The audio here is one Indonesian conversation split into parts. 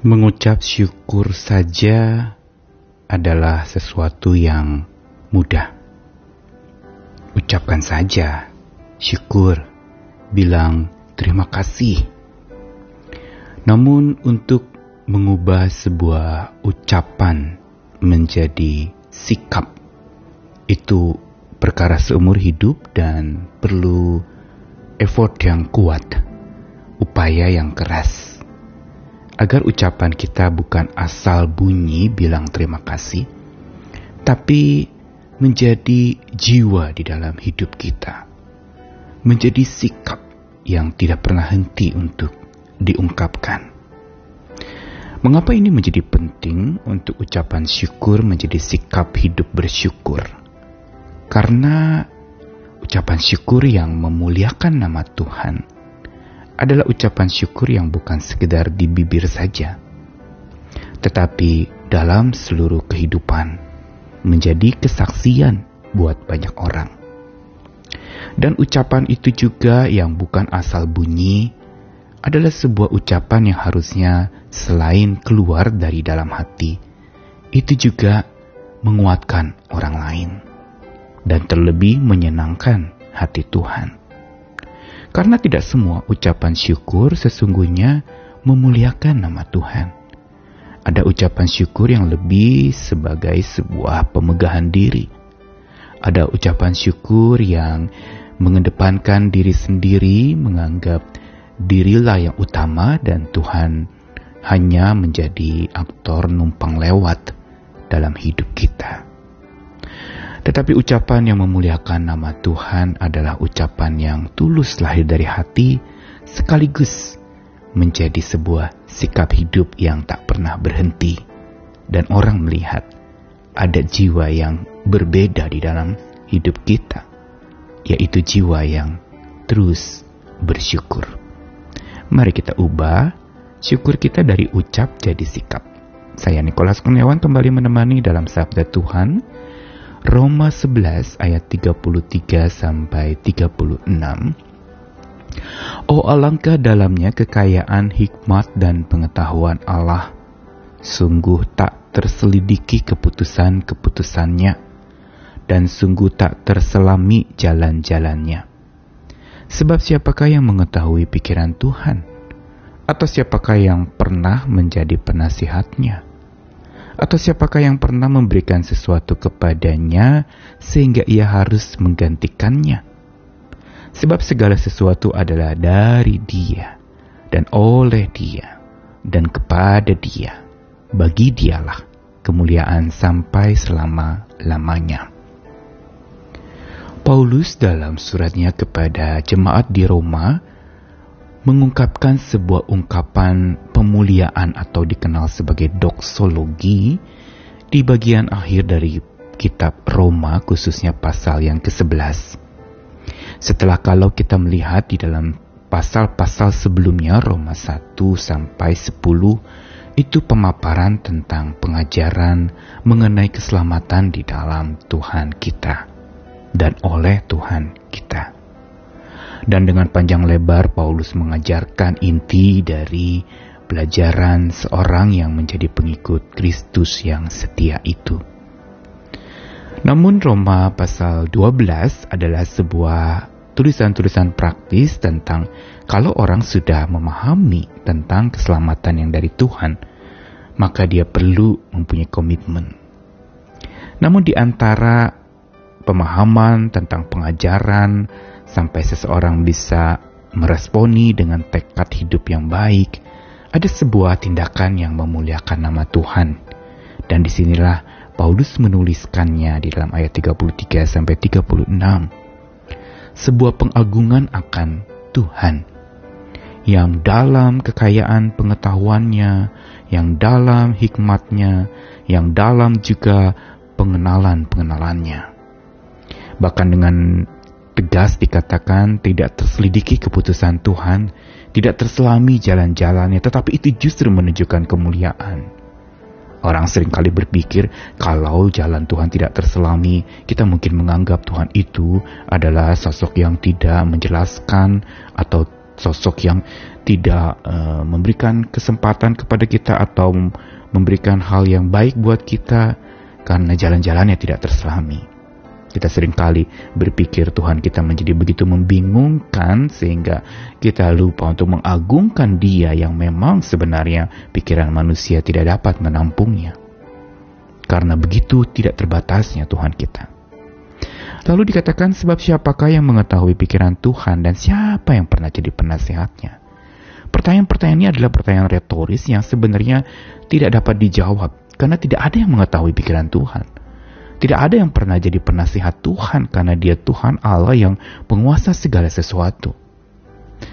Mengucap syukur saja adalah sesuatu yang mudah. Ucapkan saja syukur, bilang terima kasih. Namun untuk mengubah sebuah ucapan menjadi sikap itu perkara seumur hidup dan perlu effort yang kuat, upaya yang keras agar ucapan kita bukan asal bunyi bilang terima kasih, tapi menjadi jiwa di dalam hidup kita, menjadi sikap yang tidak pernah henti untuk diungkapkan. Mengapa ini menjadi penting untuk ucapan syukur menjadi sikap hidup bersyukur? Karena ucapan syukur yang memuliakan nama Tuhan adalah ucapan syukur yang bukan sekedar di bibir saja, tetapi dalam seluruh kehidupan menjadi kesaksian buat banyak orang. Dan ucapan itu juga yang bukan asal bunyi adalah sebuah ucapan yang harusnya selain keluar dari dalam hati, itu juga menguatkan orang lain dan terlebih menyenangkan hati Tuhan. Karena tidak semua ucapan syukur sesungguhnya memuliakan nama Tuhan. Ada ucapan syukur yang lebih sebagai sebuah pemegahan diri. Ada ucapan syukur yang mengedepankan diri sendiri, menganggap dirilah yang utama dan Tuhan hanya menjadi aktor numpang lewat dalam hidup kita. Tetapi ucapan yang memuliakan nama Tuhan adalah ucapan yang tulus lahir dari hati sekaligus menjadi sebuah sikap hidup yang tak pernah berhenti dan orang melihat ada jiwa yang berbeda di dalam hidup kita yaitu jiwa yang terus bersyukur. Mari kita ubah syukur kita dari ucap jadi sikap. Saya Nikolas Kurniawan kembali menemani dalam Sabda Tuhan Roma 11 ayat 33 sampai 36. Oh alangkah dalamnya kekayaan hikmat dan pengetahuan Allah. Sungguh tak terselidiki keputusan-keputusannya dan sungguh tak terselami jalan-jalannya. Sebab siapakah yang mengetahui pikiran Tuhan? Atau siapakah yang pernah menjadi penasihatnya? Atau siapakah yang pernah memberikan sesuatu kepadanya sehingga ia harus menggantikannya? Sebab segala sesuatu adalah dari dia dan oleh dia dan kepada dia. Bagi dialah kemuliaan sampai selama-lamanya. Paulus dalam suratnya kepada jemaat di Roma mengungkapkan sebuah ungkapan pemuliaan atau dikenal sebagai doksologi di bagian akhir dari kitab Roma khususnya pasal yang ke-11. Setelah kalau kita melihat di dalam pasal-pasal sebelumnya Roma 1 sampai 10 itu pemaparan tentang pengajaran mengenai keselamatan di dalam Tuhan kita dan oleh Tuhan kita. Dan dengan panjang lebar Paulus mengajarkan inti dari pelajaran seorang yang menjadi pengikut Kristus yang setia itu. Namun Roma pasal 12 adalah sebuah tulisan-tulisan praktis tentang kalau orang sudah memahami tentang keselamatan yang dari Tuhan, maka dia perlu mempunyai komitmen. Namun di antara pemahaman tentang pengajaran sampai seseorang bisa meresponi dengan tekad hidup yang baik, ada sebuah tindakan yang memuliakan nama Tuhan. Dan di sinilah Paulus menuliskannya di dalam ayat 33 sampai 36. Sebuah pengagungan akan Tuhan yang dalam kekayaan pengetahuannya, yang dalam hikmatnya, yang dalam juga pengenalan-pengenalannya. Bahkan dengan tegas dikatakan tidak terselidiki keputusan Tuhan, tidak terselami jalan-jalannya, tetapi itu justru menunjukkan kemuliaan. Orang sering kali berpikir kalau jalan Tuhan tidak terselami, kita mungkin menganggap Tuhan itu adalah sosok yang tidak menjelaskan atau sosok yang tidak uh, memberikan kesempatan kepada kita atau memberikan hal yang baik buat kita karena jalan-jalannya tidak terselami. Kita sering kali berpikir Tuhan kita menjadi begitu membingungkan sehingga kita lupa untuk mengagungkan dia yang memang sebenarnya pikiran manusia tidak dapat menampungnya. Karena begitu tidak terbatasnya Tuhan kita. Lalu dikatakan sebab siapakah yang mengetahui pikiran Tuhan dan siapa yang pernah jadi penasehatnya? Pertanyaan-pertanyaan ini adalah pertanyaan retoris yang sebenarnya tidak dapat dijawab karena tidak ada yang mengetahui pikiran Tuhan. Tidak ada yang pernah jadi penasihat Tuhan karena dia Tuhan Allah yang penguasa segala sesuatu.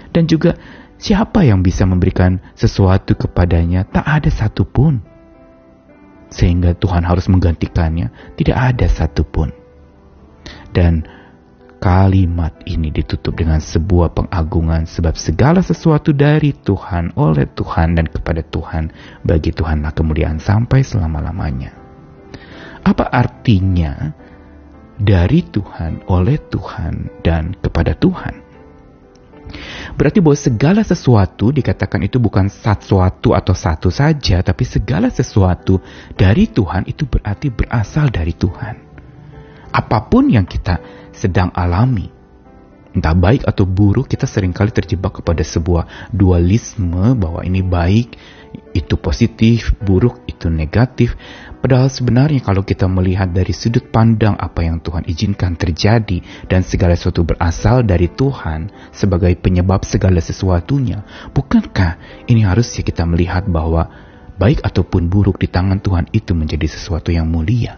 Dan juga siapa yang bisa memberikan sesuatu kepadanya tak ada satupun. Sehingga Tuhan harus menggantikannya, tidak ada satupun. Dan kalimat ini ditutup dengan sebuah pengagungan sebab segala sesuatu dari Tuhan, oleh Tuhan dan kepada Tuhan, bagi Tuhanlah kemuliaan sampai selama-lamanya. Apa artinya dari Tuhan, oleh Tuhan, dan kepada Tuhan? Berarti bahwa segala sesuatu dikatakan itu bukan sesuatu atau satu saja, tapi segala sesuatu dari Tuhan itu berarti berasal dari Tuhan apa pun yang kita sedang alami. Entah baik atau buruk, kita sering kali terjebak kepada sebuah dualisme bahwa ini baik, itu positif, buruk, itu negatif. Padahal sebenarnya kalau kita melihat dari sudut pandang apa yang Tuhan izinkan terjadi dan segala sesuatu berasal dari Tuhan sebagai penyebab segala sesuatunya, bukankah ini harusnya kita melihat bahwa baik ataupun buruk di tangan Tuhan itu menjadi sesuatu yang mulia?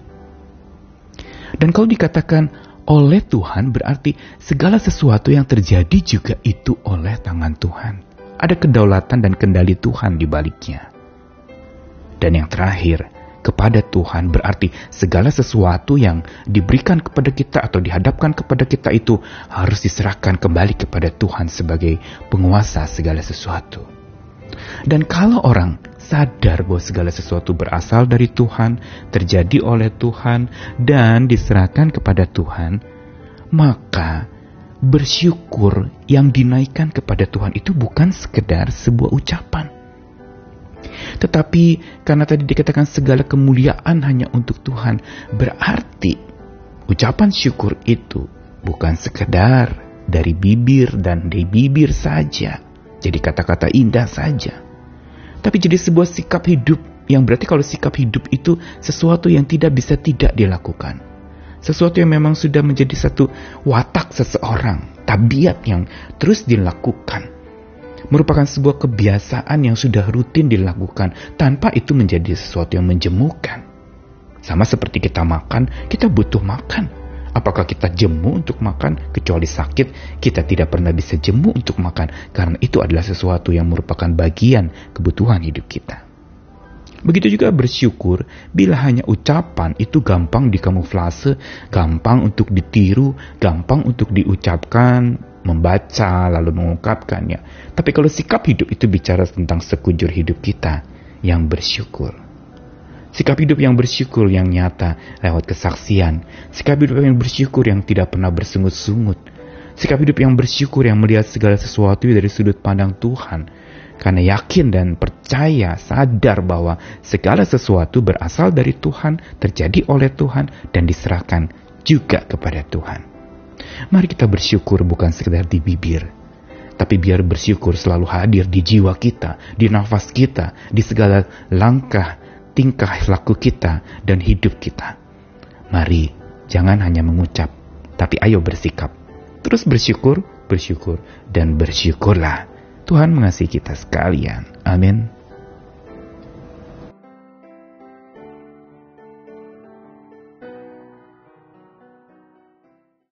Dan kalau dikatakan oleh Tuhan berarti segala sesuatu yang terjadi juga itu oleh tangan Tuhan. Ada kedaulatan dan kendali Tuhan di baliknya. Dan yang terakhir, kepada Tuhan berarti segala sesuatu yang diberikan kepada kita atau dihadapkan kepada kita itu harus diserahkan kembali kepada Tuhan sebagai penguasa segala sesuatu. Dan kalau orang sadar bahwa segala sesuatu berasal dari Tuhan, terjadi oleh Tuhan, dan diserahkan kepada Tuhan, maka bersyukur yang dinaikkan kepada Tuhan itu bukan sekedar sebuah ucapan. Tetapi karena tadi dikatakan segala kemuliaan hanya untuk Tuhan, berarti ucapan syukur itu bukan sekedar dari bibir dan dari bibir saja. Jadi kata-kata indah saja tapi jadi sebuah sikap hidup yang berarti kalau sikap hidup itu sesuatu yang tidak bisa tidak dilakukan. Sesuatu yang memang sudah menjadi satu watak seseorang, tabiat yang terus dilakukan. Merupakan sebuah kebiasaan yang sudah rutin dilakukan tanpa itu menjadi sesuatu yang menjemukan. Sama seperti kita makan, kita butuh makan Apakah kita jemu untuk makan? Kecuali sakit, kita tidak pernah bisa jemu untuk makan karena itu adalah sesuatu yang merupakan bagian kebutuhan hidup kita. Begitu juga bersyukur bila hanya ucapan itu gampang dikamuflase, gampang untuk ditiru, gampang untuk diucapkan, membaca, lalu mengungkapkannya. Tapi kalau sikap hidup itu bicara tentang sekujur hidup kita yang bersyukur. Sikap hidup yang bersyukur yang nyata lewat kesaksian. Sikap hidup yang bersyukur yang tidak pernah bersungut-sungut. Sikap hidup yang bersyukur yang melihat segala sesuatu dari sudut pandang Tuhan. Karena yakin dan percaya, sadar bahwa segala sesuatu berasal dari Tuhan, terjadi oleh Tuhan, dan diserahkan juga kepada Tuhan. Mari kita bersyukur bukan sekedar di bibir, tapi biar bersyukur selalu hadir di jiwa kita, di nafas kita, di segala langkah tingkah laku kita dan hidup kita. Mari, jangan hanya mengucap, tapi ayo bersikap. Terus bersyukur, bersyukur, dan bersyukurlah. Tuhan mengasihi kita sekalian. Amin.